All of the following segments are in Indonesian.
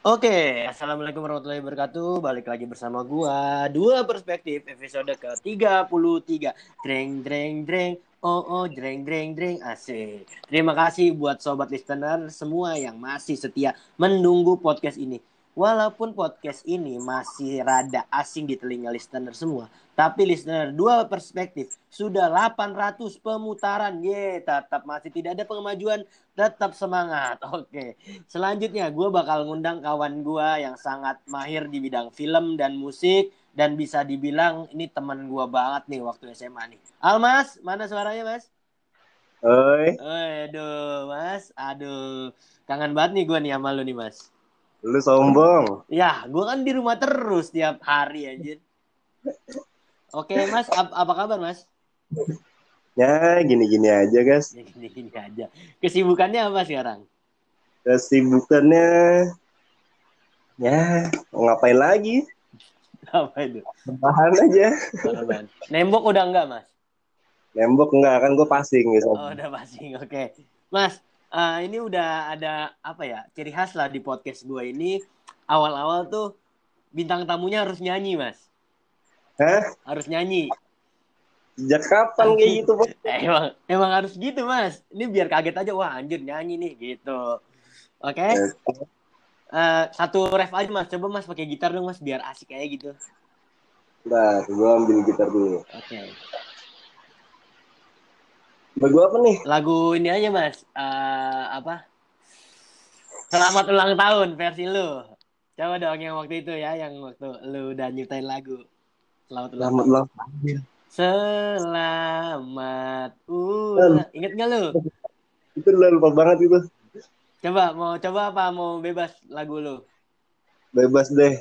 Oke, assalamualaikum warahmatullahi wabarakatuh. Balik lagi bersama gua dua perspektif episode ke 33 Dreng dreng dreng. Oh oh dreng dreng dreng asik. Terima kasih buat sobat listener semua yang masih setia menunggu podcast ini. Walaupun podcast ini masih rada asing di telinga listener semua, tapi listener dua perspektif sudah 800 pemutaran. Ye, tetap masih tidak ada kemajuan, tetap semangat. Oke. Selanjutnya gue bakal ngundang kawan gue yang sangat mahir di bidang film dan musik dan bisa dibilang ini teman gue banget nih waktu SMA nih. Almas, mana suaranya, Mas? Oi, Oi, aduh, Mas. Aduh. Kangen banget nih gue nih sama lu nih, Mas. Lu sombong. Ya, gue kan di rumah terus tiap hari anjir. Oke, Mas, ap- apa kabar, Mas? Ya, gini-gini aja, guys. Ya gini-gini aja. Kesibukannya apa sekarang? Kesibukannya ya mau ngapain lagi? Apa itu? Bahan aja. Apaan? Nembok udah enggak, Mas? Nembok enggak kan gue passing gitu. Oh, udah passing. Oke. Mas, eh, ini udah ada apa ya? Ciri khas lah di podcast gue ini. Awal-awal tuh bintang tamunya harus nyanyi, Mas. Hah? Harus nyanyi. Sejak kapan kayak gitu, Bos? Eh, emang emang harus gitu, Mas. Ini biar kaget aja. Wah, anjir nyanyi nih gitu. Oke. Eh, satu ref aja, Mas. Coba Mas pakai gitar dong, Mas, biar asik kayak gitu. Bentar, gue ambil gitar dulu. Oke. Lagu apa nih? Lagu ini aja, Mas. Eh, apa? Selamat ulang tahun versi lu. Coba dong yang waktu itu ya, yang waktu lu udah nyiptain lagu. Selamat ulang Selamat tahun. ulang tahun. Selamat ulang. Ingat gak lu? Itu udah lupa banget itu. Coba mau coba apa mau bebas lagu lu? Bebas deh.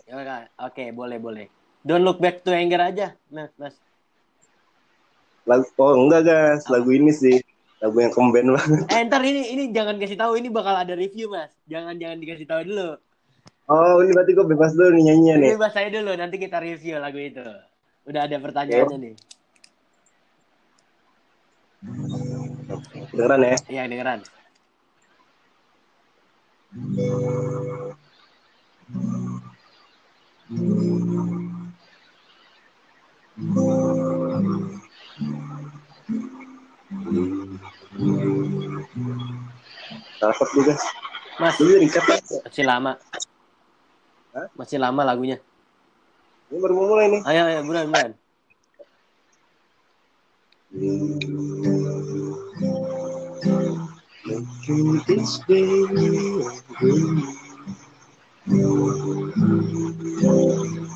Oke, boleh boleh. Don't look back to anger aja, Mas. Mas. Lagu oh enggak, guys. Lagu ini sih. Lagu yang kemben banget. Eh, ntar ini ini jangan kasih tahu ini bakal ada review, Mas. Jangan jangan dikasih tahu dulu. Oh, ini berarti gue bebas dulu nih nyanyinya nih. Bebas saya dulu, nanti kita review lagu itu. Udah ada pertanyaannya nih. Dengeran ya. Iya, dengeran. Cakep juga. Mas, Dulu ringkat kan? masih lama. Hah? Masih lama lagunya. Ini baru mau mulai nih. Ayo, ayo, buruan, buruan. Making this day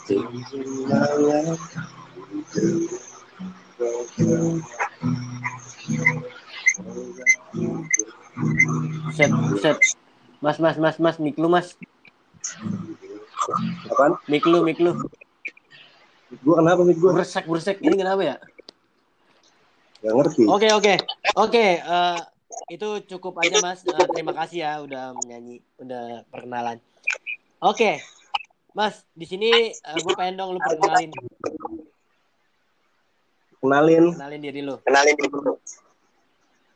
Things in my life Set, set. Mas, mas, mas, mas, mik lu, mas. Apaan? Mik lu, mik lu. Gue kenapa nih gue? Bersek, bersek. Ini kenapa ya? Gak ngerti. Oke, oke. Oke, eh, itu cukup aja, Mas. Eh, terima kasih ya udah menyanyi, udah perkenalan. Oke. Mas, di sini gue pengen dong lu perkenalin, Kenalin. kenalin diri lu. Kenalin dulu.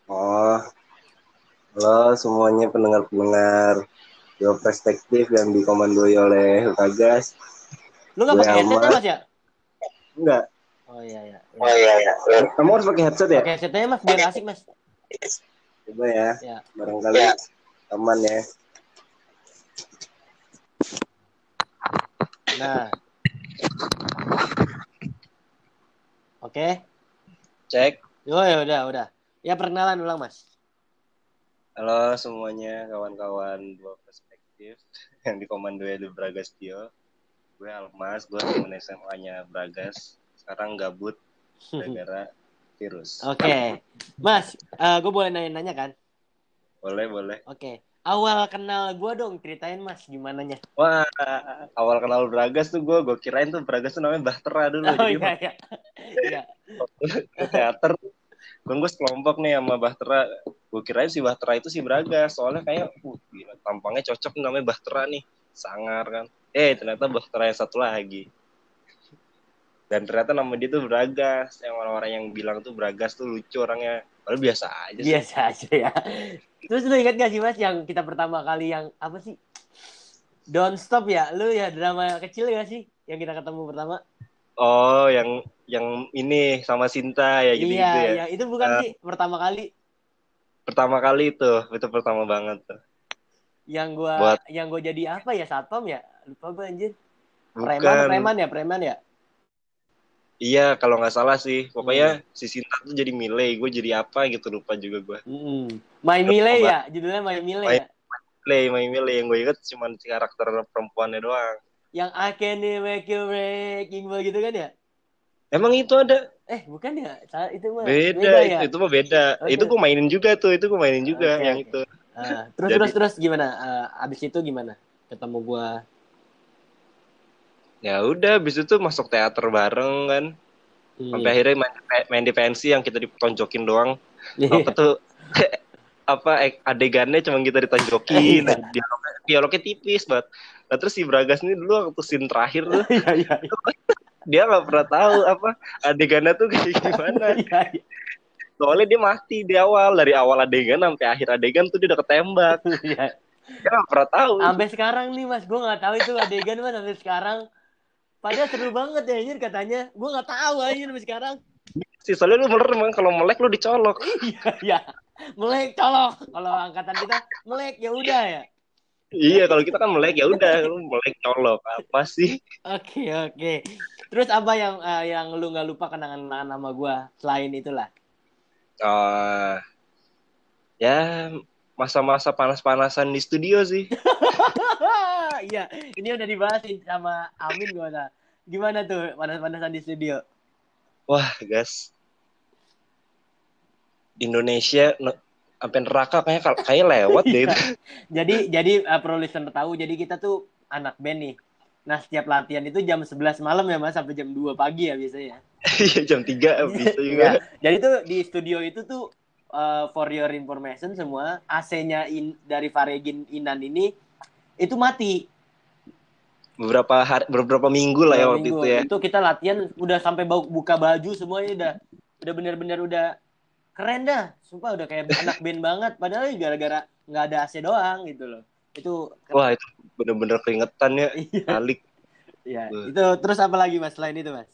Oh. Halo semuanya pendengar-pendengar Dua perspektif yang dikomandoi oleh Utagas. Lu nggak Gue pakai headset ya. Mas ya? Enggak. Oh iya iya. iya iya. Kamu harus pakai headset ya? Pakai headsetnya Mas biar asik, Mas. Coba ya. Ya. Barangkali aman ya. Nah. Oke. Cek. Oh ya udah, udah. Ya perkenalan ulang, Mas. Halo semuanya kawan-kawan dua perspektif yang dikomandoi oleh Bragastio. Gue Almas, gue temen SMA-nya Bragas. Sekarang gabut gara-gara virus. Oke. Mas, gue boleh nanya-nanya kan? Boleh, boleh. Oke. Awal kenal gue dong, ceritain Mas gimana nya? Wah, awal kenal Bragas tuh gue, gue kirain tuh Bragas tuh namanya Bahtera dulu. Oh Jadi iya iya. Iya. waktu teater, gue gue sekelompok nih sama Bahtera. Gue kirain si Bahtera itu si Bragas. Soalnya kayak, uh, gila, tampangnya cocok namanya Bahtera nih. Sangar kan. Eh, ternyata Bahtera yang satu lagi. Dan ternyata nama dia tuh Bragas. Yang orang-orang yang bilang tuh Bragas tuh lucu orangnya. Padahal biasa aja sih. Biasa aja ya. Terus lu ingat gak sih Mas yang kita pertama kali yang apa sih? Don't Stop ya? Lu ya drama kecil gak sih yang kita ketemu pertama? Oh, yang yang ini sama Sinta ya gitu, iya, gitu ya. iya, itu bukan Uh, sih pertama kali Pertama kali itu, itu pertama banget tuh. yang gua Buat yang gua jadi apa ya satpam ya? Lupa gua anjir. Preman, bukan preman ya, preman ya. iya kalau nggak salah sih. Pokoknya si Sinta tuh jadi Miley, gue jadi apa gitu lupa juga gue. Mm. My Mile ya, judulnya My Mile My- ya. Miley, My Miley yang gue inget cuma si karakter perempuannya doang. Yang I can make you breaking ball gitu kan ya? Emang itu ada? Eh, bukan ya? Salah itu mah Beda, ya. itu, itu mah beda. Oke. Itu gue mainin juga tuh, itu gue mainin juga Oke, yang itu. Ah, terus Jadi- terus terus gimana? Ah, abis itu gimana? Ketemu gua. Ya udah, habis itu masuk teater bareng kan. Sampai Iya. akhirnya main, main di pensi yang kita ditonjokin doang. Iya. Apa tuh? apa eh, adegannya cuma kita ditonjokin, Iya. dialognya, dialognya tipis banget. Nah terus si Bragas ini dulu waktu scene terakhir tuh iya, iya. dia nggak pernah tahu apa adegannya tuh kayak gimana. Iya, iya. Soalnya dia mati di awal dari awal adegan sampai akhir adegan tuh dia udah ketembak. Iya. Dia nggak pernah tahu. Sampai sekarang nih Mas, gua nggak tahu itu adegan Mas sampai sekarang. Padahal seru banget ya anjir katanya. Gua nggak tahu anjir sampai sekarang. sih soalnya lu bener emang kalau melek lu dicolok. Iya, iya. Melek colok. Kalau angkatan kita melek ya udah ya. Iya kalau kita kan melek ya udah lu melek colok apa sih? Oke, oke. Terus apa yang eh, yang lu nggak lupa kenangan-kenangan sama gua selain itulah? Ah, ya masa-masa panas-panasan di studio sih. Iya, ini udah dibahasin sama Amin gimana? Gimana tuh panas-panasan di studio? Wah, gas. Indonesia no- sampai neraka kayaknya kayak lewat deh itu. Jadi jadi uh, perlu listener tahu, jadi kita tuh anak band nih. Nah, setiap latihan itu jam 11 malam ya Mas sampai jam 2 pagi ya biasanya. Iya jam 3 bisa Iya. juga. Jadi tuh di studio itu tuh uh, for your information semua AC-nya in, dari Varegin Inan ini itu mati. Beberapa hari, beberapa minggu lah ya waktu minggu. itu ya. Itu kita latihan udah sampai bau- buka baju semuanya udah udah bener-bener udah keren dah. Sumpah udah kayak anak band banget. Padahal gara-gara nggak ada AC doang gitu loh. Itu Wah, itu bener-bener keringetan ya. Iya. Alik. Iya, Tuh. itu terus apa lagi Mas selain itu Mas?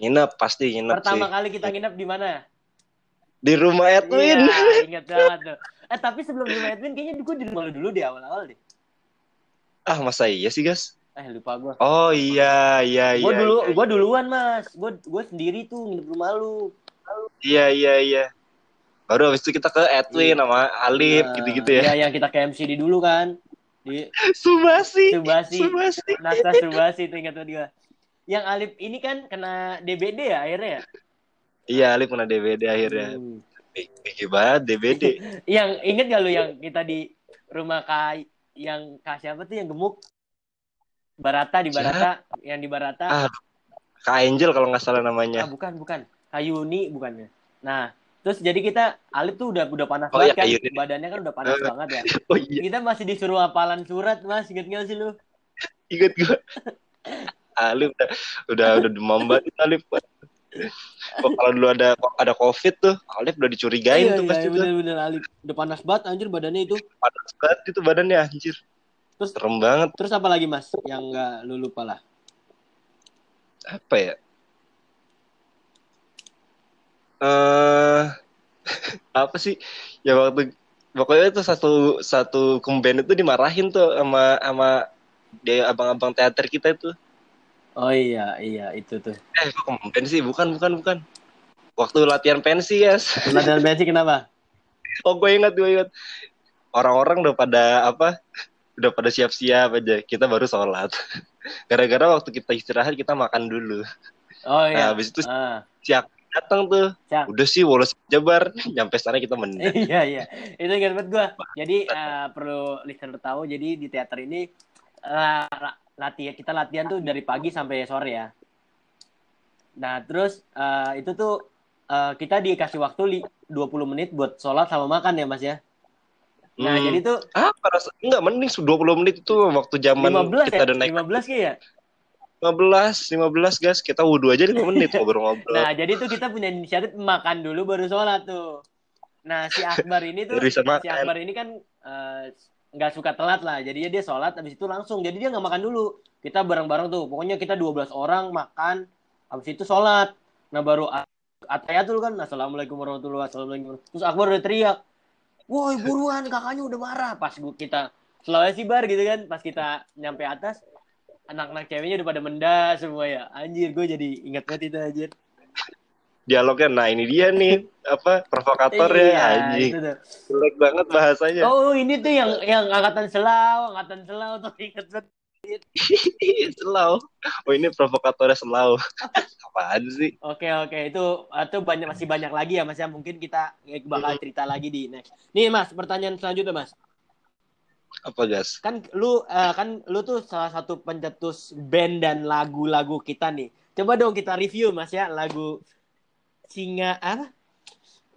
Nginep, pasti nginep Pertama sih. kali kita nginep di mana? Di rumah Edwin. Iya, ingat banget tuh. Eh tapi sebelum di rumah Edwin kayaknya gue di rumah lu dulu di awal-awal deh. Ah, masa iya sih, guys? Eh lupa gue. Oh iya, iya, iya. Gue dulu, iya, gue duluan mas. Gue gue sendiri tuh nginep rumah lu. Iya, iya, iya. Baru habis itu kita ke Edwin sama Alif Nah, gitu-gitu ya. Iya yang kita ke MCD dulu kan. Di Subasi. Subasi. Subasi. Nasta Subasi itu ingat gue. Yang Alif ini kan kena DBD ya akhirnya ya. Iya, Alif kena DVD akhirnya. Hmm. Gigi banget DBD. Yang inget gak lu yang kita di rumah Kak yang Kak siapa tuh yang gemuk? Barata di Barata, yang di Barata. Ah, Kak Angel kalau nggak salah Ah, namanya. bukan, bukan. Kayuni bukannya. Nah, terus jadi kita Alif tuh udah udah panas Oh, banget iya, kan. Kayuni. Badannya kan udah panas Eh. banget ya. Oh iya, Kita masih disuruh hafalan surat, Mas. Ingat gak sih lu? inget gue. Alif udah udah udah demam banget Alif. Kok kalau dulu ada ada covid tuh, Alif udah dicurigain iya, tuh iya, pasti tuh. bener-bener Alif. Udah panas banget anjir badannya itu. Panas banget itu badannya anjir. Terus Serem banget. terus apa lagi, Mas? Yang nggak lu lupa lah. Apa ya? Eh apa sih? Ya waktu pokoknya itu satu satu kemben itu dimarahin tuh sama sama dia abang-abang teater kita itu. Oh iya, iya itu tuh. Eh, kok kemben sih? Bukan, bukan, bukan. Waktu latihan pensi, ya. Yes. Latihan bensin kenapa? Oh, gue ingat, gue ingat. Orang-orang udah pada apa? Udah pada siap-siap aja. Kita baru sholat. Gara-gara waktu kita istirahat kita makan dulu. Oh Nah, iya. habis itu Ah, siap datang tuh. Siap. Udah sih, wolos jabar. Nyampe sana kita menang. iya iya itu ingat banget gue jadi eh, perlu listener tahu jadi di teater ini eh, latihan kita latihan tuh dari pagi sampai sore ya nah terus eh, itu tuh eh, kita dikasih waktu li- 20 menit buat sholat sama makan ya mas ya nah Hmm. jadi tuh Apa rasa? Enggak, mending 20 menit itu waktu zaman 15 kita ya naik 15 kayak ya 15, 15 guys. Kita wudhu aja 5 menit ngobrol-ngobrol. nah jadi tuh kita punya inisiatif makan dulu baru sholat tuh nah si Akbar ini tuh si. Akbar ini kan eh, nggak suka telat lah. Jadi dia sholat habis itu langsung. Jadi dia nggak makan dulu. Kita bareng-bareng tuh. Pokoknya kita 12 orang makan habis itu sholat. Nah baru atayatul kan. Assalamualaikum warahmatullahi wabarakatuh. Terus Akbar udah teriak. Woi buruan kakaknya udah marah. Pas gua- kita Sulawesi bar gitu kan. Pas kita nyampe atas. Anak-anak ceweknya udah pada menda semua ya. Anjir gue jadi inget banget itu anjir. Dialognya, nah ini dia nih, apa, provokator ya, Iya, anjing. Jelek banget bahasanya. Oh ini tuh yang yang angkatan selau, angkatan selau tuh inget banget. selau. Oh ini provokatornya selau. Apaan sih? Oke oke itu itu banyak masih banyak lagi ya mas ya mungkin kita bakal cerita lagi di next. Nih mas pertanyaan selanjutnya mas. Apa gas? Kan lu eh, kan lu tuh salah satu pencetus band dan lagu-lagu kita nih. Coba dong kita review mas ya lagu singa apa?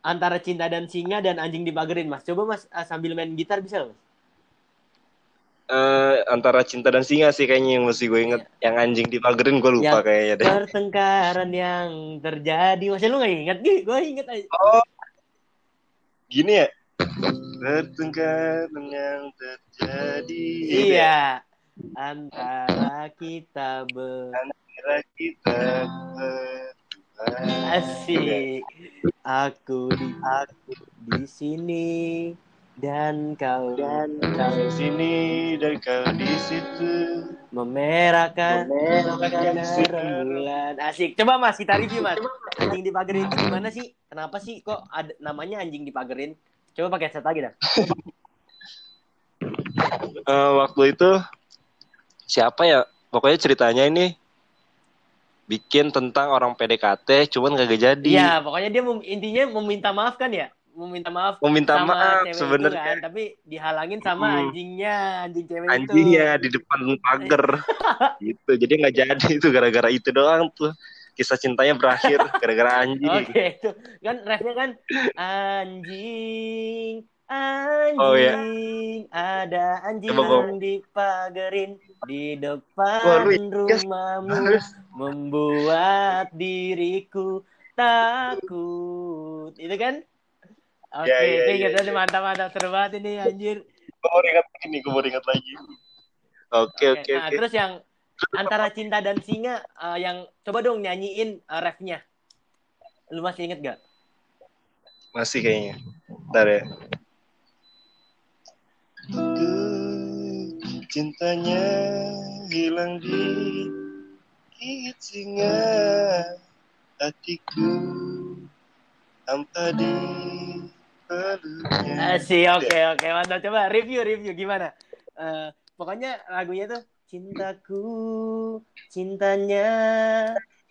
Antara cinta dan singa dan anjing dipagerin mas. Coba mas eh, sambil main gitar bisa mas? Eh, antara cinta dan singa sih kayaknya yang mesti gue inget. Yang anjing dipagerin gue lupa Yang- kayaknya deh. Pertengkaran yang terjadi. Masih lu gak inget? Gue inget aja. Oh, gini ya? Pertengkaran yang terjadi. Iya. Antara kita ber kita berdua. asik. Aku di aku di sini dan kau dan Kau di sini dan kau di situ. memerahkan Memerahkan rembulan. Asik. Coba Mas kita review Mas. Anjing dipagerin itu gimana sih? Kenapa sih kok ada namanya anjing dipagerin? Coba pakai set lagi dah. Eh, waktu itu siapa ya? Pokoknya ceritanya ini bikin tentang orang PDKT, cuman kagak jadi. Iya, pokoknya dia mem- intinya meminta maaf kan ya? Meminta maaf Meminta sama maaf sebenarnya. kan, tapi dihalangin sama Hmm. anjingnya, anjing cewek Anjingnya itu. di depan pagar. gitu. Jadi nggak jadi itu gara-gara itu doang tuh. Kisah cintanya berakhir gara-gara anjing. Oke, itu kan refnya kan anjing, anjing, Oh, iya. ada anjing Coba dipagerin di Wah, depan lu yes. rumahmu, Harus. membuat diriku takut. Itu kan? Oke, Ya, ya, ya, ingat ya. mantap mantap seru banget ini anjir. Gue mau ingat lagi nih, gue mau ingat lagi. Oke, oke, nah, oke. terus yang antara cinta dan singa eh, yang coba dong nyanyiin eh, refnya. Lu masih inget gak? Masih kayaknya. Ntar ya. Cintanya hilang di gigit singa hatiku hampa di peluknya. Asik, oke oke mantap. Coba review review gimana? Eh, pokoknya lagunya tuh cintaku, cintanya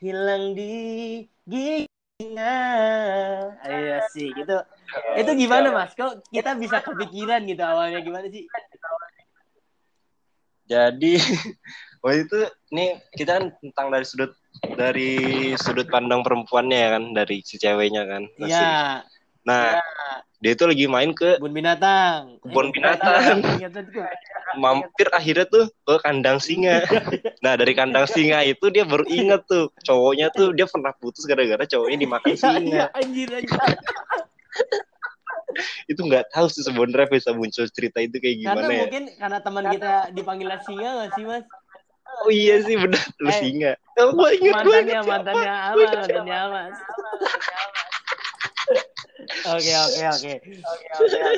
hilang di gigi singa. Ayo sih gitu. Itu gimana mas? Kok kita bisa kepikiran gitu awalnya gimana sih? Jadi waktu itu nih kita kan tentang dari sudut dari sudut pandang perempuannya ya kan dari si ceweknya kan. Iya, Nah, dia itu lagi main ke kebun binatang. Kebun Eh, binatang. Ingat tadi gua. mampir akhirnya tuh ke kandang singa. Nah dari kandang singa itu dia baru inget tuh cowoknya tuh dia pernah putus gara-gara cowoknya dimakan Iya, singa. iya, anjir anjir. Itu nggak tahu sih sebenarnya bisa muncul cerita itu kayak Karena gimana ya. mungkin karena teman kita dipanggil singa gak sih mas? Oh iya sih benar lu Eh, singa. Oh, gue inget gue mantannya siapa. mantannya inget mantannya siapa. Oke oke oke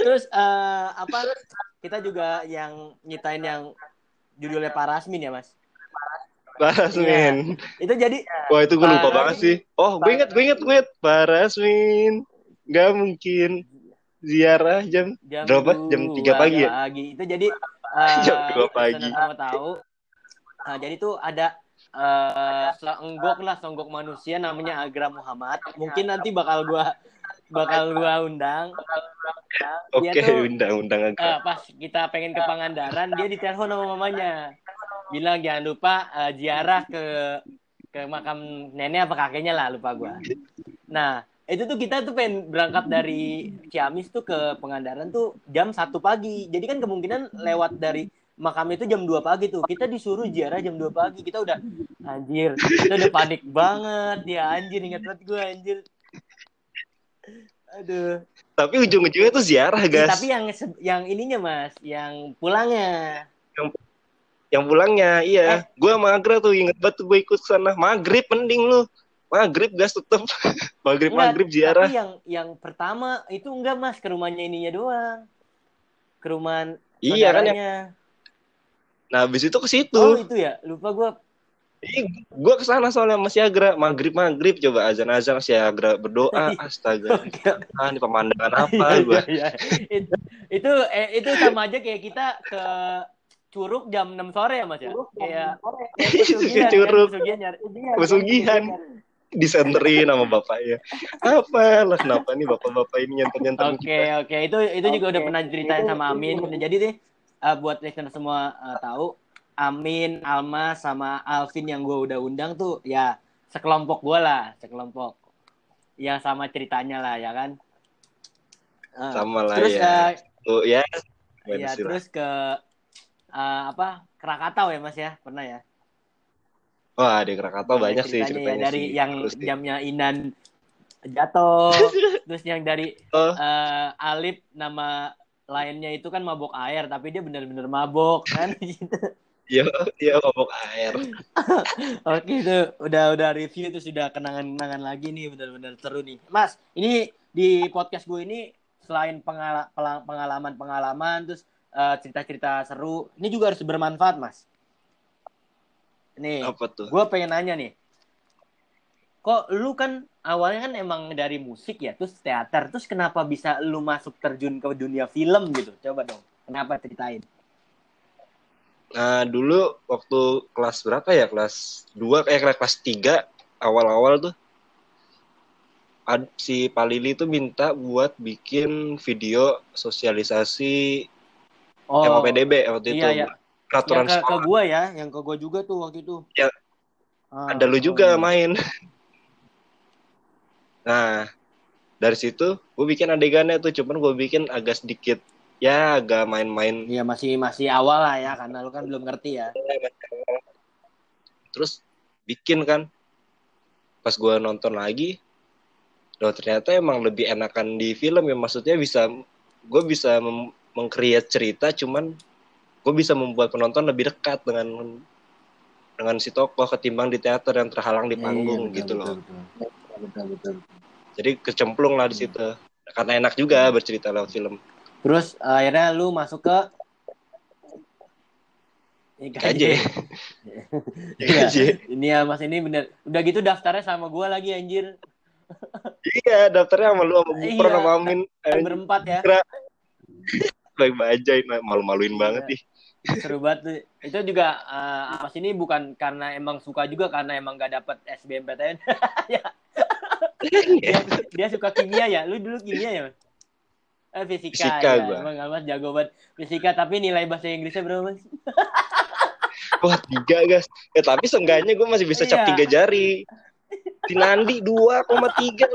terus eh, apa kita juga yang nyitain yang judulnya Parasmin ya mas Parasmin. itu jadi Wah itu gue lupa banget sih. Oh gue inget gue inget gue inget Parasmin. Gak mungkin ziarah jam jam Berapa? Jam tiga pagi ya? itu jadi eh, Jam dua pagi. listener semua tahu Nah, jadi tuh ada eh seonggok lah seonggok manusia namanya Agra Muhammad mungkin nanti bakal gua bakal gua undang. Oke Dia tuh- undang-undang agak. Eh, pas kita pengen ke Pangandaran dia ditelepon sama mamanya. Bilang jangan lupa eh, ziarah ke ke makam nenek apa kakeknya lah lupa gua. Nah itu tuh kita tuh pengen berangkat dari Ciamis tuh ke Pangandaran tuh jam satu pagi. Jadi kan kemungkinan lewat dari makam itu jam 2 pagi tuh. Kita disuruh ziarah jam 2 pagi. Kita udah anjir kita udah panik banget. Ya anjir ingat banget gua anjir Aduh. Tapi ujung-ujungnya tuh ziarah, Ih, guys. tapi yang yang ininya Mas, yang pulangnya. Yang pulangnya, Eh. iya. Gua sama Agra tuh inget banget tuh gue ikut sana. Maghrib mending lu. Maghrib gas tetep. maghrib maghrib Enggak, ziarah. Tapi yang yang pertama itu enggak Mas, ke rumahnya ininya doang. Ke rumah Iya kan ya. Nah, habis itu ke situ. Oh, itu ya. Lupa gua. Ih, gua ke sana soalnya masih Agra. Maghrib maghrib coba azan-azan si Agra berdoa. Astaga. Oke. Ah, ini pemandangan apa Iya, gua? iya, iya. It- itu eh, itu sama aja kayak kita ke Curug jam 6 sore ya Mas ya? Kayak pesugihan, Curug. kan? Pesugihan nyari. Pesugihan. disenterin sama bapaknya. Apa lah kenapa nih bapak-bapak ini nyenter-nyenter Oke oke itu itu juga udah pernah ceritain sama Amin. Jadi deh uh, buat listener semua uh, tahu Amin, Alma sama Alvin yang gue udah undang tuh ya sekelompok gue lah sekelompok yang sama ceritanya lah ya kan. Uh, sama lah terus ya. uh, ya. ya terus ke uh, apa Krakatau ya Mas ya pernah ya. Wah, di Krakatau Ada banyak sih ceritanya ya, dari sih. yang Terus jamnya Inan jatuh terus yang dari Oh, eh Alip nama lainnya itu kan mabok air tapi dia benar-benar mabok kan gitu. Iya, iya mabok air. Oke itu udah udah review itu sudah kenangan-kenangan lagi nih benar-benar seru nih. Mas, ini di podcast gue ini selain pengala- pengalaman-pengalaman terus eh, cerita-cerita seru, ini juga harus bermanfaat, Mas. Nih, Apa tuh? gue pengen nanya nih. Kok lu kan awalnya kan emang dari musik ya, terus teater, terus kenapa bisa lu masuk terjun ke dunia film gitu? Coba dong, kenapa ceritain? Nah, dulu waktu kelas berapa ya? Kelas 2 eh kelas 3 awal-awal tuh ad, si Palili tuh minta buat bikin video sosialisasi Oh, MOPDB waktu iya, itu. iya. Peraturan yang ke, ke sekolah. gua ya, yang ke gua juga tuh waktu itu. Ya, Ah, Ada lu oh, juga iya. main. Nah, dari situ gue bikin adegannya tuh, cuman gue bikin agak sedikit ya agak main-main. Iya masih masih awal lah ya, karena lu kan belum ngerti ya. terus bikin kan. Pas gue nonton lagi loh ternyata emang lebih enakan di film ya. Maksudnya bisa gue bisa meng-create cerita cuman gue bisa membuat penonton lebih dekat dengan dengan si tokoh ketimbang di teater yang terhalang di Iya, panggung betul, gitu loh. betul, betul. Betul, betul. jadi kecemplung lah di situ. Karena enak juga bercerita lewat film Terus akhirnya lu masuk ke IKJ Iya. IKJ Ini ya Mas ini bener. Udah gitu daftarnya sama gua lagi anjir. iya daftarnya sama lu sama Gupro Iya. sama Amin Berempat ya. baik bajai malu-maluin banget nih Seru banget tuh. Itu juga eh, Mas ini bukan karena emang suka juga karena emang gak dapet SBMPTN. dia, dia suka kimia ya. Lu dulu kimia ya? Mas? Eh, fisika, Fisika ya. gua. Emang Mas jago banget fisika tapi nilai bahasa Inggrisnya berapa Mas? Wah tiga guys. Ya tapi seenggaknya gue masih bisa cap Iya. tiga jari. Si Nandi 2,3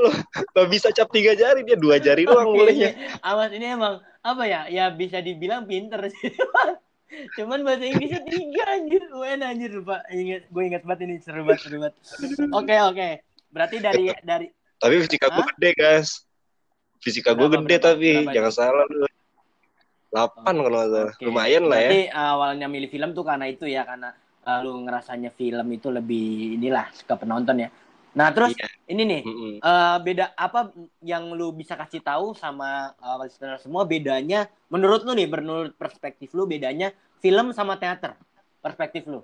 loh. Gak bisa cap tiga jari dia dua jari doang bolehnya. ini Awas ini emang apa ya? Ya bisa dibilang pinter sih. Cuman bahasa Inggrisnya tiga anjir. UN anjir lupa. Ingat gue ingat banget ini seru banget seru banget. Oke oke. Berarti dari dari Tapi fisika gue gede guys. Fisika gue gede berapa? tapi Berapa jangan salah lu. 8 kalau nggak salah. Oke. Lumayan lah ya. Berarti awalnya milih film tuh karena itu ya karena uh, lu ngerasanya film itu lebih inilah ke penonton ya. Nah terus Iya. ini nih Mm-mm. eh, beda apa yang lu bisa kasih tahu sama uh, listener semua bedanya menurut lu nih menurut perspektif lu bedanya film sama teater perspektif lu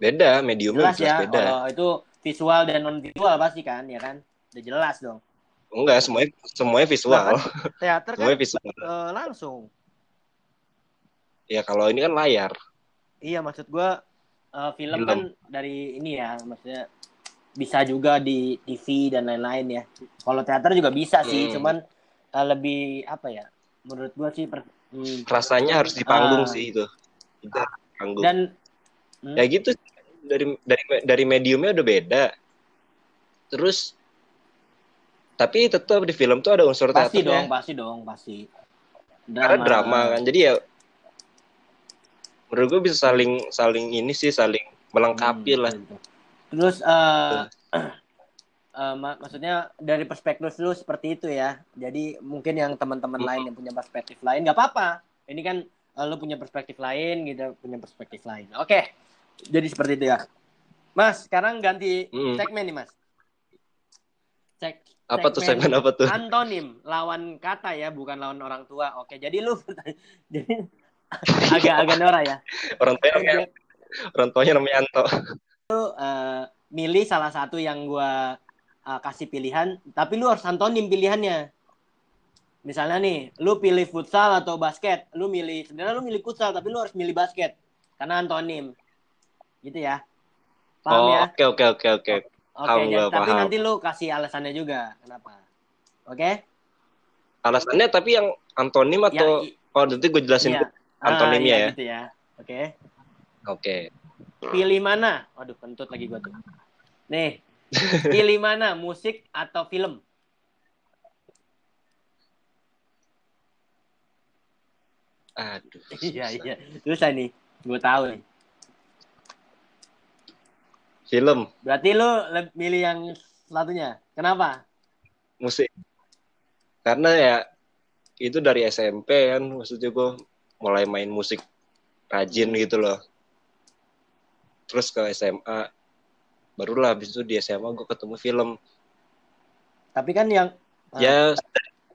Beda, mediumnya jelas jelas ya beda. kalau itu visual dan non visual pasti kan ya kan udah jelas dong Enggak, semuanya semuanya visual. Nah, teater kan semuanya visual. eh, langsung Ya kalau ini kan layar. iya maksud gua eh, film, Film. kan dari ini ya maksudnya bisa juga di TV dan lain-lain ya kalau teater juga bisa sih Hmm. cuman eh, lebih apa ya menurut gua sih per- hmm, Rasanya harus di panggung Ah. sih itu. Itu di panggung. dan hmm, ya gitu dari dari dari mediumnya udah beda terus tapi tetap di film tuh ada unsur pasti teaternya dong pasti dong pasti karena drama kan jadi ya menurut gue bisa saling saling ini sih saling melengkapi Hmm, lah gitu. terus eh uh, mak maksudnya dari perspektif lu seperti itu ya. Jadi mungkin yang teman-teman lain yang punya perspektif lain nggak apa-apa. Ini kan uh, lu punya perspektif lain, gitu punya perspektif lain. Oke. Okay. Jadi seperti itu ya. Mas, sekarang ganti mm. segmen nih, Mas. Cek apa tuh segmen apa tuh? Antonim, lawan kata ya, bukan lawan orang tua. Oke, jadi lu jadi agak-agak Nora ya. Orang tua namanya, orang tuanya namanya Anto. Lu uh, milih salah satu yang gua uh, kasih pilihan, tapi lu harus antonim pilihannya. Misalnya nih, lu pilih futsal atau basket, lu milih sebenarnya lu milih futsal tapi lu harus milih basket karena antonim. Gitu ya. Paham oh, ya? Oke oke oke oke. Oke, ya, tapi paham. nanti lu kasih alasannya juga kenapa. Oke? Okay? Alasannya tapi yang antonim atau ya, oh nanti gue jelasin iya. antonimnya ah, iya, ya. Gitu ya. Oke. Okay. Oke. Okay. Pilih mana? Waduh, kentut lagi gue tuh. Nih. Pilih mana, musik atau film? Aduh. Iya, iya. Terus nih. Gue tahu nih. Film. Berarti lu milih yang satunya. Kenapa? Musik. Karena ya itu dari SMP kan maksudnya gue mulai main musik rajin gitu loh. Terus ke SMA barulah habis itu di SMA gue ketemu film. Tapi kan yang ya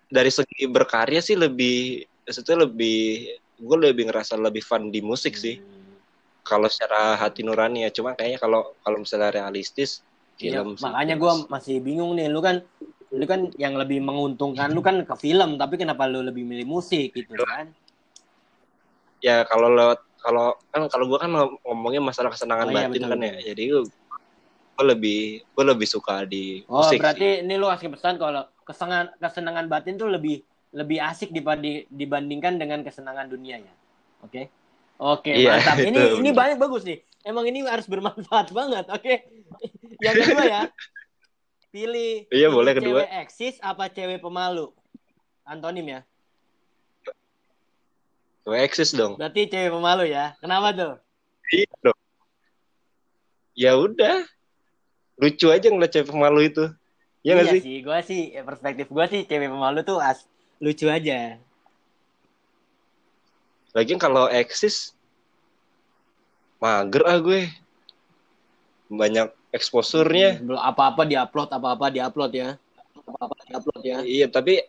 dari segi berkarya sih lebih itu lebih gue lebih ngerasa lebih fun di musik sih. Hmm kalau secara hati nurani ya cuma kayaknya kalau kalau misalnya realistis iya, film makanya gue masih bingung nih lu kan lu kan yang lebih menguntungkan lu kan ke film tapi kenapa lu lebih milih musik gitu kan? Ya kalau lewat kalau kan kalau gue kan ngomongnya masalah kesenangan oh, iya, batin betul, kan ya jadi gue lebih gue lebih suka di oh, musik berarti sih. ini lu kasih pesan kalau kesenangan kesenangan batin tuh lebih lebih asik dibanding dibandingkan dengan kesenangan dunia ya? Oke. okay? Oke, iya, mantap. Ini ini banyak bagus nih. Emang ini harus bermanfaat banget. Oke. Yang kedua ya. Pilih. Iya, pilih boleh kedua. Cewek eksis apa cewek pemalu? Antonim ya. Cewek eksis dong. Berarti cewek pemalu ya. Kenapa tuh? Iya dong. Ya udah. Lucu aja ngeliat cewek pemalu itu. Ya iya sih? sih, gue sih perspektif gue sih cewek pemalu tuh as lucu aja. Lagian kalau eksis mager ah gue. Banyak eksposurnya. Belum apa-apa diupload, apa-apa diupload ya. Apa-apa diupload ya. Iya, tapi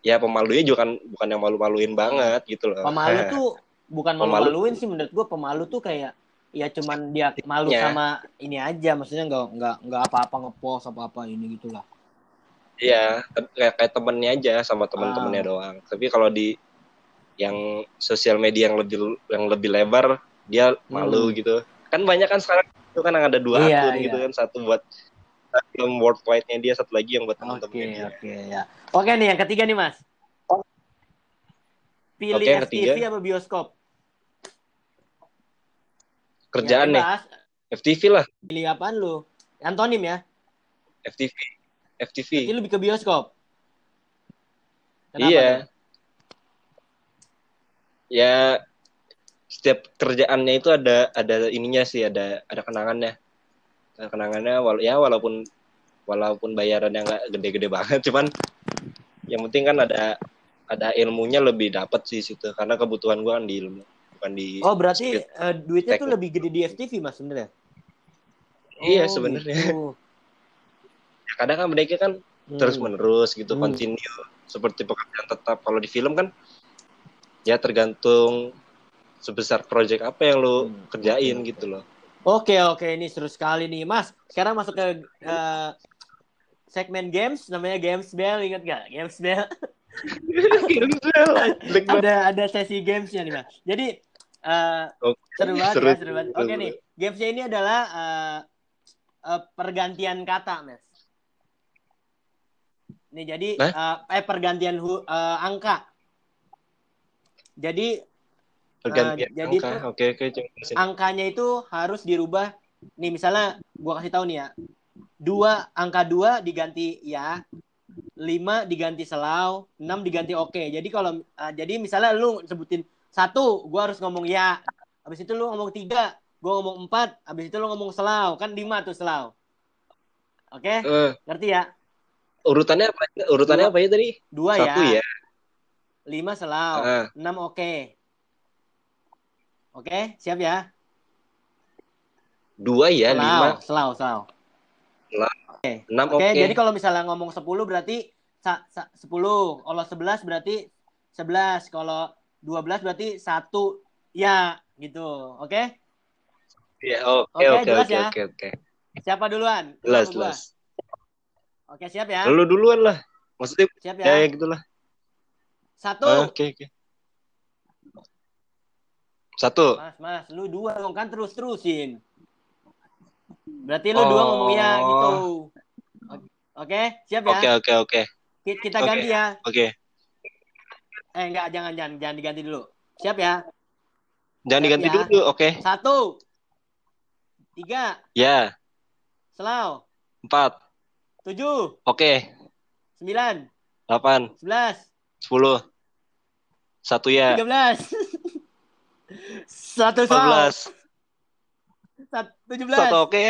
ya pemalunya juga kan bukan yang malu-maluin banget gitu loh. Pemalu tuh bukan malu-maluin sih menurut gue pemalu tuh kayak ya cuman dia malu ya. sama ini aja maksudnya nggak nggak nggak apa-apa ngepost apa-apa ini gitulah iya kayak kayak temennya aja sama temen-temennya ah. doang tapi kalau di yang sosial media yang lebih yang lebih lebar dia malu hmm. gitu. Kan banyak kan sekarang itu kan ada dua iya, akun iya. gitu kan satu buat film worldwide-nya dia satu lagi yang buat teman-temannya oke okay, ya. Oke nih yang ketiga nih mas. Pilih okay, FTV ketiga. apa bioskop? Kerjaan nih. FTV lah. Pilih apaan lu? Antonim ya? FTV FTV Jadi lebih ke bioskop? Kenapa iya? Ya setiap kerjaannya itu ada ada ininya sih ada ada kenangannya ada kenangannya wala, ya walaupun walaupun bayarannya nggak gede-gede banget cuman yang penting kan ada ada ilmunya lebih dapat sih situ karena kebutuhan gua kan di ilmu bukan di oh berarti uh, duitnya teknik. tuh lebih gede di FTV mas sebenarnya iya oh, sebenarnya gitu. ya, kadang kan mereka kan hmm. terus menerus gitu hmm. continue seperti pekerjaan tetap kalau di film kan ya tergantung sebesar project apa yang lo hmm. kerjain okay, gitu loh. Oke oke ini seru sekali nih Mas. Sekarang masuk ke uh, segmen games namanya Games Bell ingat gak? Games Bell. games Bell. ada ada sesi gamesnya nih Mas. Jadi uh, eh, okay. seru banget seru, ya, seru banget. Oke okay, nih gamesnya ini adalah uh, uh, pergantian kata Mas. Nih jadi uh, eh pergantian hu, uh, angka jadi uh, jadi angka. Oke, oke, angkanya itu harus dirubah. Nih misalnya gua kasih tahu nih ya. Dua angka dua diganti ya, lima diganti selau, enam diganti oke. Jadi kalau uh, jadi misalnya lu sebutin satu, gua harus ngomong ya. Habis itu lu ngomong tiga, gua ngomong empat, habis itu lu ngomong selau, kan lima tuh selau. Oke, Eh, ngerti ya? urutannya apa? Urutannya Dua. apa ya tadi? Dua Satu ya. ya. Lima selau. Ah. Enam oke. Oke, siap ya? Dua ya, selau, lima, selau, selau. enam Oke, oke. jadi kalau misalnya ngomong 10 berarti 10. Kalau 11 berarti 11. Kalau 12 berarti satu ya gitu. Oke? Ya, oke Oke, oke ya? oke. Siapa duluan? Lu Jelas jelas. Oke, siap ya? Lu duluan lah. Maksudnya Siap ya, ya? ya gitulah. Satu. Ah, Oke oke. Satu. Mas, Mas, lu dua dong kan terus-terusin. Berarti lu dua Oh. ngomongnya gitu. Oke, siap ya? Oke oke oke. Ki- Kita ganti ya. Oke. Eh, enggak, jangan, jangan, jangan diganti dulu. Siap ya? Jangan Siap diganti ya. dulu. Oke. Satu. Tiga. Ya. Selau. Empat. Tujuh. Oke. Sembilan. Delapan. Sebelas. Sepuluh. Satu ya. Tiga belas. Satu. Sat- Tujuh Satu belas. oke.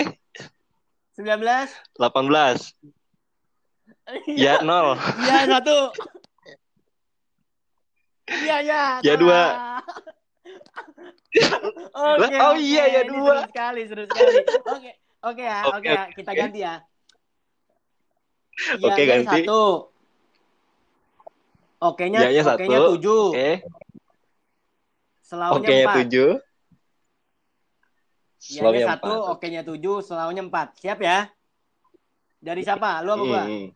Sembilan belas. Delapan belas. Ya nol. Iya, satu. Iya, iya. Ya, salah. dua. Oke, Lah, oh oke. iya, ya, Ini dua. Seru sekali, seru sekali. Oke, oke ya, Oke, oke ya. oke, Kita oke. ganti ya. Oke, Iya-nya ganti. satu. Oke-nya, oke-nya tujuh. Oke. Selaunya Oke empat. tujuh. Slownya satu, oke-nya tujuh, selaunya empat. Siap ya? Dari siapa? Lu apa gua? Hmm.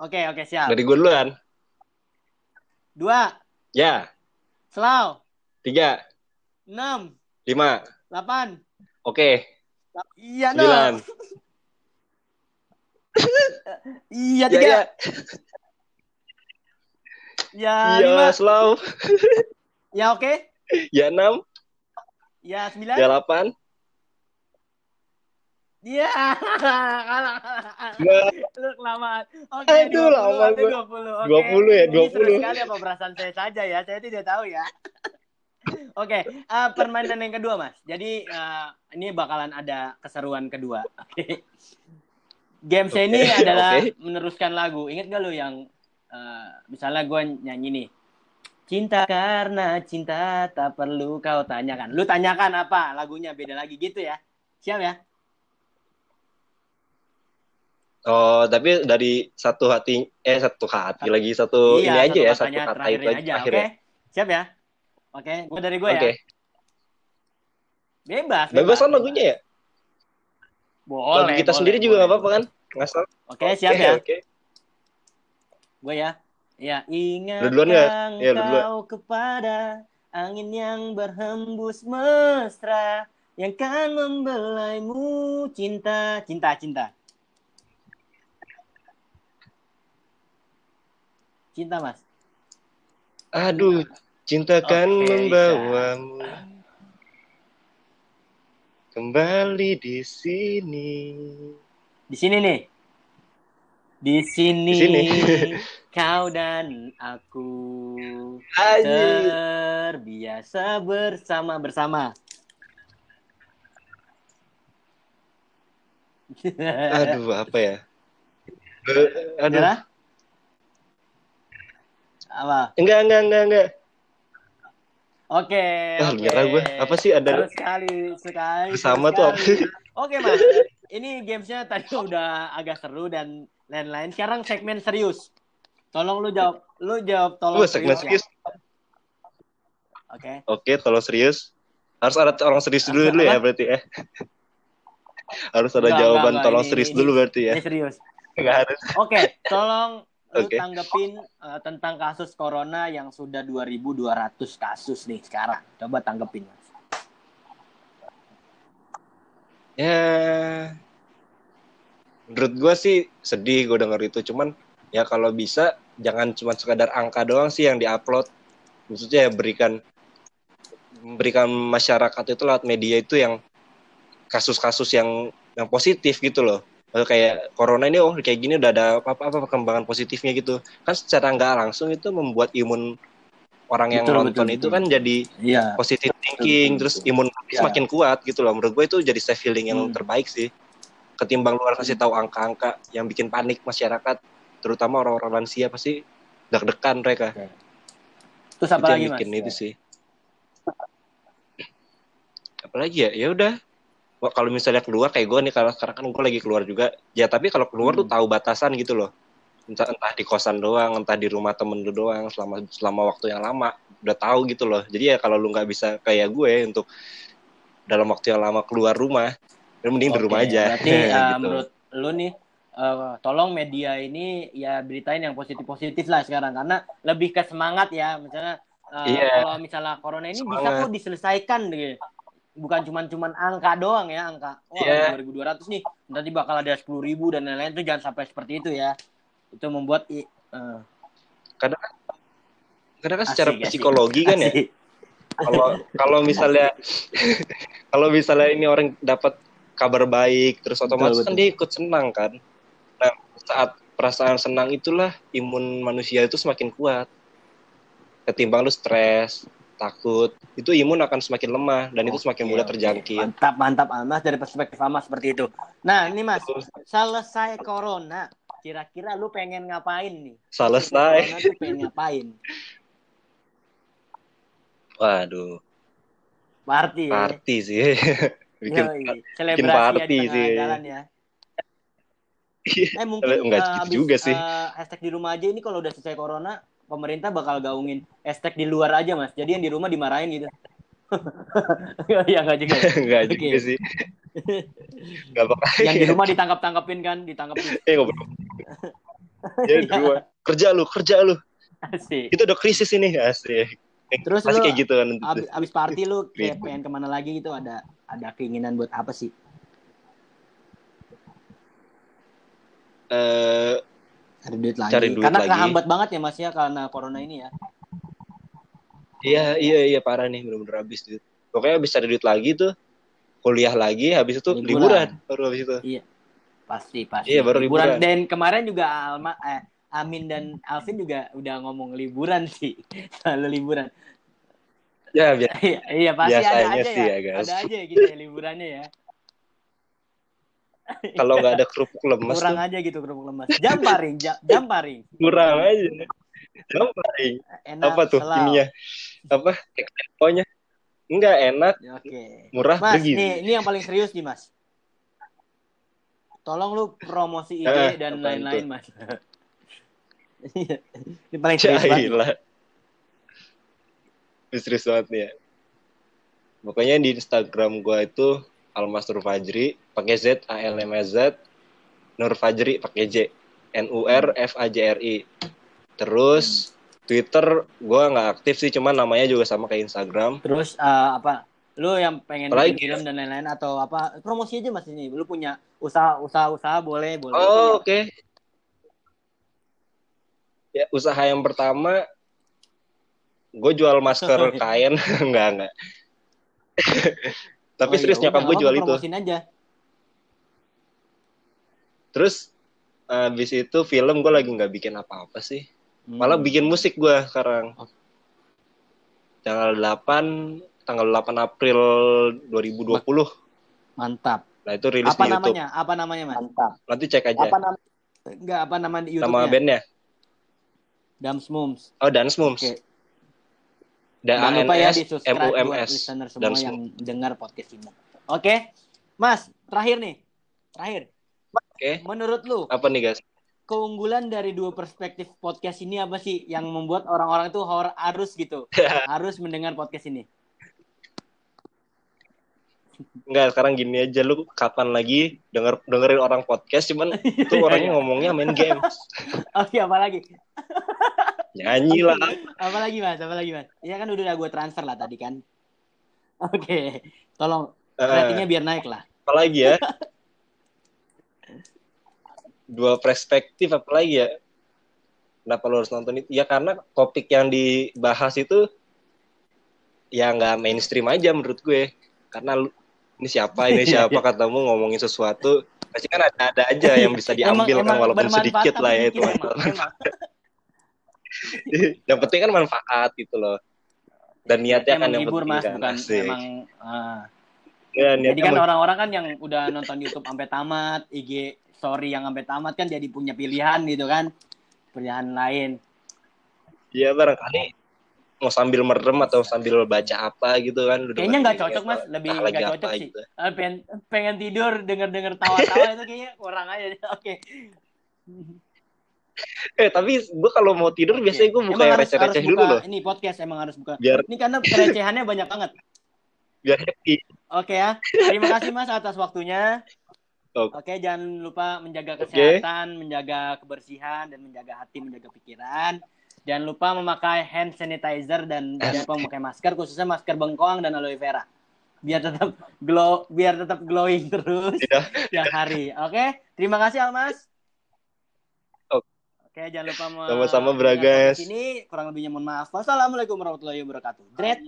Oke, oke, siap. Dari gue duluan. Dua, Ya. selau, Tiga. enam, Lima. delapan. Oke. Iya, Sembilan. Iya, Ya tiga. ya. Ya, Ya lima. slow. Ya, oke. Ya enam. Ya, sembilan. Ya delapan. Iya. Kalah. Ya. Lu kelamaan. Oke, Aduh, 20, lama gua. 20. Oke. 20 ya, Ini seru 20. sekali apa perasaan saya saja ya. Saya tidak tahu ya. Oke, eh, permainan yang kedua, Mas. Jadi eh, ini bakalan ada keseruan kedua. Oke. Game saya ini adalah oke. meneruskan lagu. Ingat gak lu yang eh, misalnya gue nyanyi nih. Cinta karena cinta tak perlu kau tanyakan. Lu tanyakan apa lagunya beda lagi gitu ya. Siap ya? Oh, tapi dari satu hati eh satu hati lagi satu ini aja ya, satu kata itu aja aja. terakhir Oke, ya. siap ya? Oke, gue dari gue Oke. ya. Bebas. Bebasan lagunya ya? Boleh. Lagu kita boleh, sendiri juga boleh. nggak apa-apa kan? Nggak salah. Oke, siap Oke, ya. Oke. Gue ya. Ya, ingat Lu duluan lu duluan. kau kepada angin yang berhembus mesra yang kan membelaimu cinta, cinta, cinta. Cinta, Mas. Aduh, cintakan Oke, membawamu kembali di sini. Di sini nih. Di sini, Di sini. kau dan aku Anjir. terbiasa bersama bersama. Aduh, apa ya? Eh, Aduh. Apa? Enggak, enggak, enggak, enggak. Oke. Wah, oke. nyerah gue. Apa sih ada Seru sekali, sekali. bersama tuh apa? Oke, Mas. Ini gamesnya tadi udah agak seru dan lain-lain. Sekarang segmen serius. Tolong lu jawab. Lu jawab tolong Wah, segmen serius. ya. Oke. Oke, tolong serius. Harus ada orang serius dulu dulu ya berarti ya. Harus ada Enggak, jawaban enggak, tolong Ini- serius ini- dulu berarti ya. Ini serius. Enggak harus. Oke, tolong lu Oke. tanggepin eh, tentang kasus corona yang sudah 2200 kasus nih sekarang. Coba tanggepin, Mas. Ya, menurut gue sih sedih gue denger itu. Cuman ya kalau bisa jangan cuma sekadar angka doang sih yang diupload. Maksudnya ya berikan memberikan masyarakat itu lewat media itu yang kasus-kasus yang yang positif gitu loh. Maksudnya kayak corona ini oh kayak gini udah ada apa-apa perkembangan positifnya gitu. Kan secara nggak langsung itu membuat imun orang yang Betul, nonton betul, itu betul. kan jadi Iya. positive thinking, terus imun Ya. semakin kuat gitu loh. Menurut gue itu jadi safe healing yang Hmm. terbaik sih. Ketimbang luar kasih tahu angka-angka yang bikin panik masyarakat, terutama orang-orang lansia pasti deg-degan mereka. Terus itu apa yang lagi mas? bikin itu sih. Apalagi ya, ya udah. Wah, kalau misalnya keluar kayak gue nih, kalau sekarang kan gue lagi keluar juga. Ya tapi kalau keluar tuh Hmm. tahu batasan gitu loh. Entah, entah di kosan doang, entah di rumah temen lu doang selama selama waktu yang lama. Udah tahu gitu loh. Jadi ya kalau lu nggak bisa kayak gue untuk dalam waktu yang lama keluar rumah, ya mending di Oke, rumah aja. Berarti uh, Gitu. menurut lu nih, uh, tolong media ini ya beritain yang positif-positif lah sekarang karena lebih ke semangat ya. Misalnya uh, Iya. kalau misalnya corona ini bisa Semangat. kok diselesaikan gitu. Bukan cuman cuman angka doang ya, angka. Wah, Iya. 2200 nih, nanti bakal ada 10.000 dan lain-lain itu jangan sampai seperti itu ya. Itu membuat uh, Karena kan secara Asik, asik. psikologi kan ya, asik. kalau kalau misalnya kalau misalnya ini orang dapat kabar baik terus otomatis Betul, kan betul. dia ikut senang kan nah saat perasaan senang itulah imun manusia itu semakin kuat ketimbang lu stres takut itu imun akan semakin lemah dan itu semakin mudah terjangkit Mantap, mantap Almas dari perspektif Almas seperti itu. Nah, ini Mas, selesai corona, kira-kira lu pengen ngapain nih? selesai Corona pengen ngapain? waduh Party. ya? party sih bikin Yoi, party ya di tengah sih. jalan ya. Eh mungkin Enggak eh, gitu abis, juga sih. eh, hashtag di rumah aja ini kalau udah selesai corona, pemerintah bakal gaungin hashtag di luar aja mas. Jadi yang di rumah dimarahin gitu. ya enggak juga. enggak Oke. juga sih enggak bakal Yang di rumah ditangkap-tangkapin kan, ditangkapin. eh ngobrol ya di rumah. kerja lu kerja lu Asik. itu udah krisis ini asik Terus lu kayak gitu kan abis, abis party lu kayak pengen ke mana lagi gitu ada ada keinginan buat apa sih? eh Cari duit lagi. Cari duit Karena lagi. kehambat banget ya mas ya karena corona ini ya. iya iya iya parah nih bener-bener habis duit pokoknya habis cari duit lagi tuh kuliah lagi habis itu Liburan. liburan, baru habis itu Pasti pasti. Iya, baru liburan. Dan kemarin juga Alma eh, Amin dan Alvin juga udah ngomong liburan sih. Selalu liburan. ya biar Iya, iya pasti ada aja sih ya. ya, guys. Ada aja gitu ya liburannya ya. kalau nggak ada kerupuk lemes Kurang tuh aja gitu kerupuk lemas. Jamparing, ja- jamparing. kurang aja Gampang. Enak. apa tuh selau. ininya apa pokoknya enggak enak Ya, Oke. murah Mas, bergizi nih, ini yang paling serius nih, Mas. Tolong lu promosi IG Eh, dan lain-lain? Mas. ini paling serius banget. Jahil lah. Serius banget nih ya. Pokoknya di Instagram gua itu Almas Nur Fajri pakai Z A L M A Z Nur Fajri pakai J N U R F A J R I. Terus Twitter gua nggak aktif sih cuman namanya juga sama kayak Instagram. Terus eh, apa? Lu yang pengen bikin film dan lain-lain atau apa? Promosi aja Mas ini. Lu punya usaha usaha usaha boleh, boleh. Oh, oke. Ya, usaha yang pertama gue jual masker kain enggak enggak. Tapi Oh, serius ya nyokap gue jual itu. Aja. Terus habis itu film gue lagi nggak bikin apa-apa sih. Hmm. Malah bikin musik gue sekarang. Oke. Tanggal 8 tanggal 8 April 2020. Mantap. Nah, itu rilis Apa di YouTube. namanya? Apa namanya, Mas? Mantap. Nanti cek aja Apa nama? Enggak, apa nama di nama YouTube-nya? bandnya. Dams Mums. Oh, Dance Moves. Oke. D A Jangan lupa ya di subscribe U M buat S. listener semua yang dengar podcast ini. Oke, Mas, terakhir nih, terakhir. Oke. Menurut lu, Apa nih, guys? keunggulan dari dua perspektif podcast ini apa sih yang membuat orang-orang itu harus gitu, harus mendengar podcast ini? Enggak, sekarang gini aja lu kapan lagi denger dengerin orang podcast cuman itu orangnya ngomongnya main game. Oke, apa lagi? Nyanyi lah. Apa lagi, Mas? Apa lagi, Mas? Ya kan udah gue transfer lah tadi kan. Oke, tolong Eh, ratingnya biar naik lah. apa lagi ya? Dua perspektif apa lagi ya? Kenapa lu harus nonton itu? Ya karena topik yang dibahas itu ya nggak mainstream aja menurut gue. Karena lu, ini siapa, ini Iya, siapa katamu ngomongin sesuatu pasti kan ada ada aja yang bisa diambil kan walaupun bermanfaat sedikit tapi lah ya itu. emang, emang. yang penting kan manfaat gitu loh. Dan niatnya kan yang penting mas kan. bukan Asik. emang ah, Ya, Jadi kan orang-orang kan yang udah nonton YouTube sampai tamat, IG story yang sampai tamat kan jadi punya pilihan gitu kan. Pilihan lain. Iya barangkali mau sambil merem atau sambil baca apa gitu kan. Kayaknya nggak cocok, Mas. Lebih nggak apa cocok sih. gitu. Eh, pengen, pengen tidur denger-denger tawa-tawa itu kayaknya kurang aja. Oke. Eh tapi gue kalau mau tidur biasanya gue buka yang receh-receh dulu loh. Ini podcast emang harus buka. Biar Ini karena kerecehannya banyak banget. biar happy. Oke ya. Terima kasih Mas atas waktunya. Oke. Oke, jangan lupa menjaga kesehatan, menjaga kebersihan dan menjaga hati, menjaga pikiran. Jangan lupa memakai hand sanitizer dan jangan lupa memakai masker, khususnya masker bengkoang dan aloe vera. Biar tetap glow, biar tetap glowing terus Iya. tiap hari. Oke, terima kasih Almas. Oke. Jangan lupa Sama-sama, Bragas. Ini kurang lebihnya mohon maaf. Wassalamualaikum warahmatullahi wabarakatuh. Dread.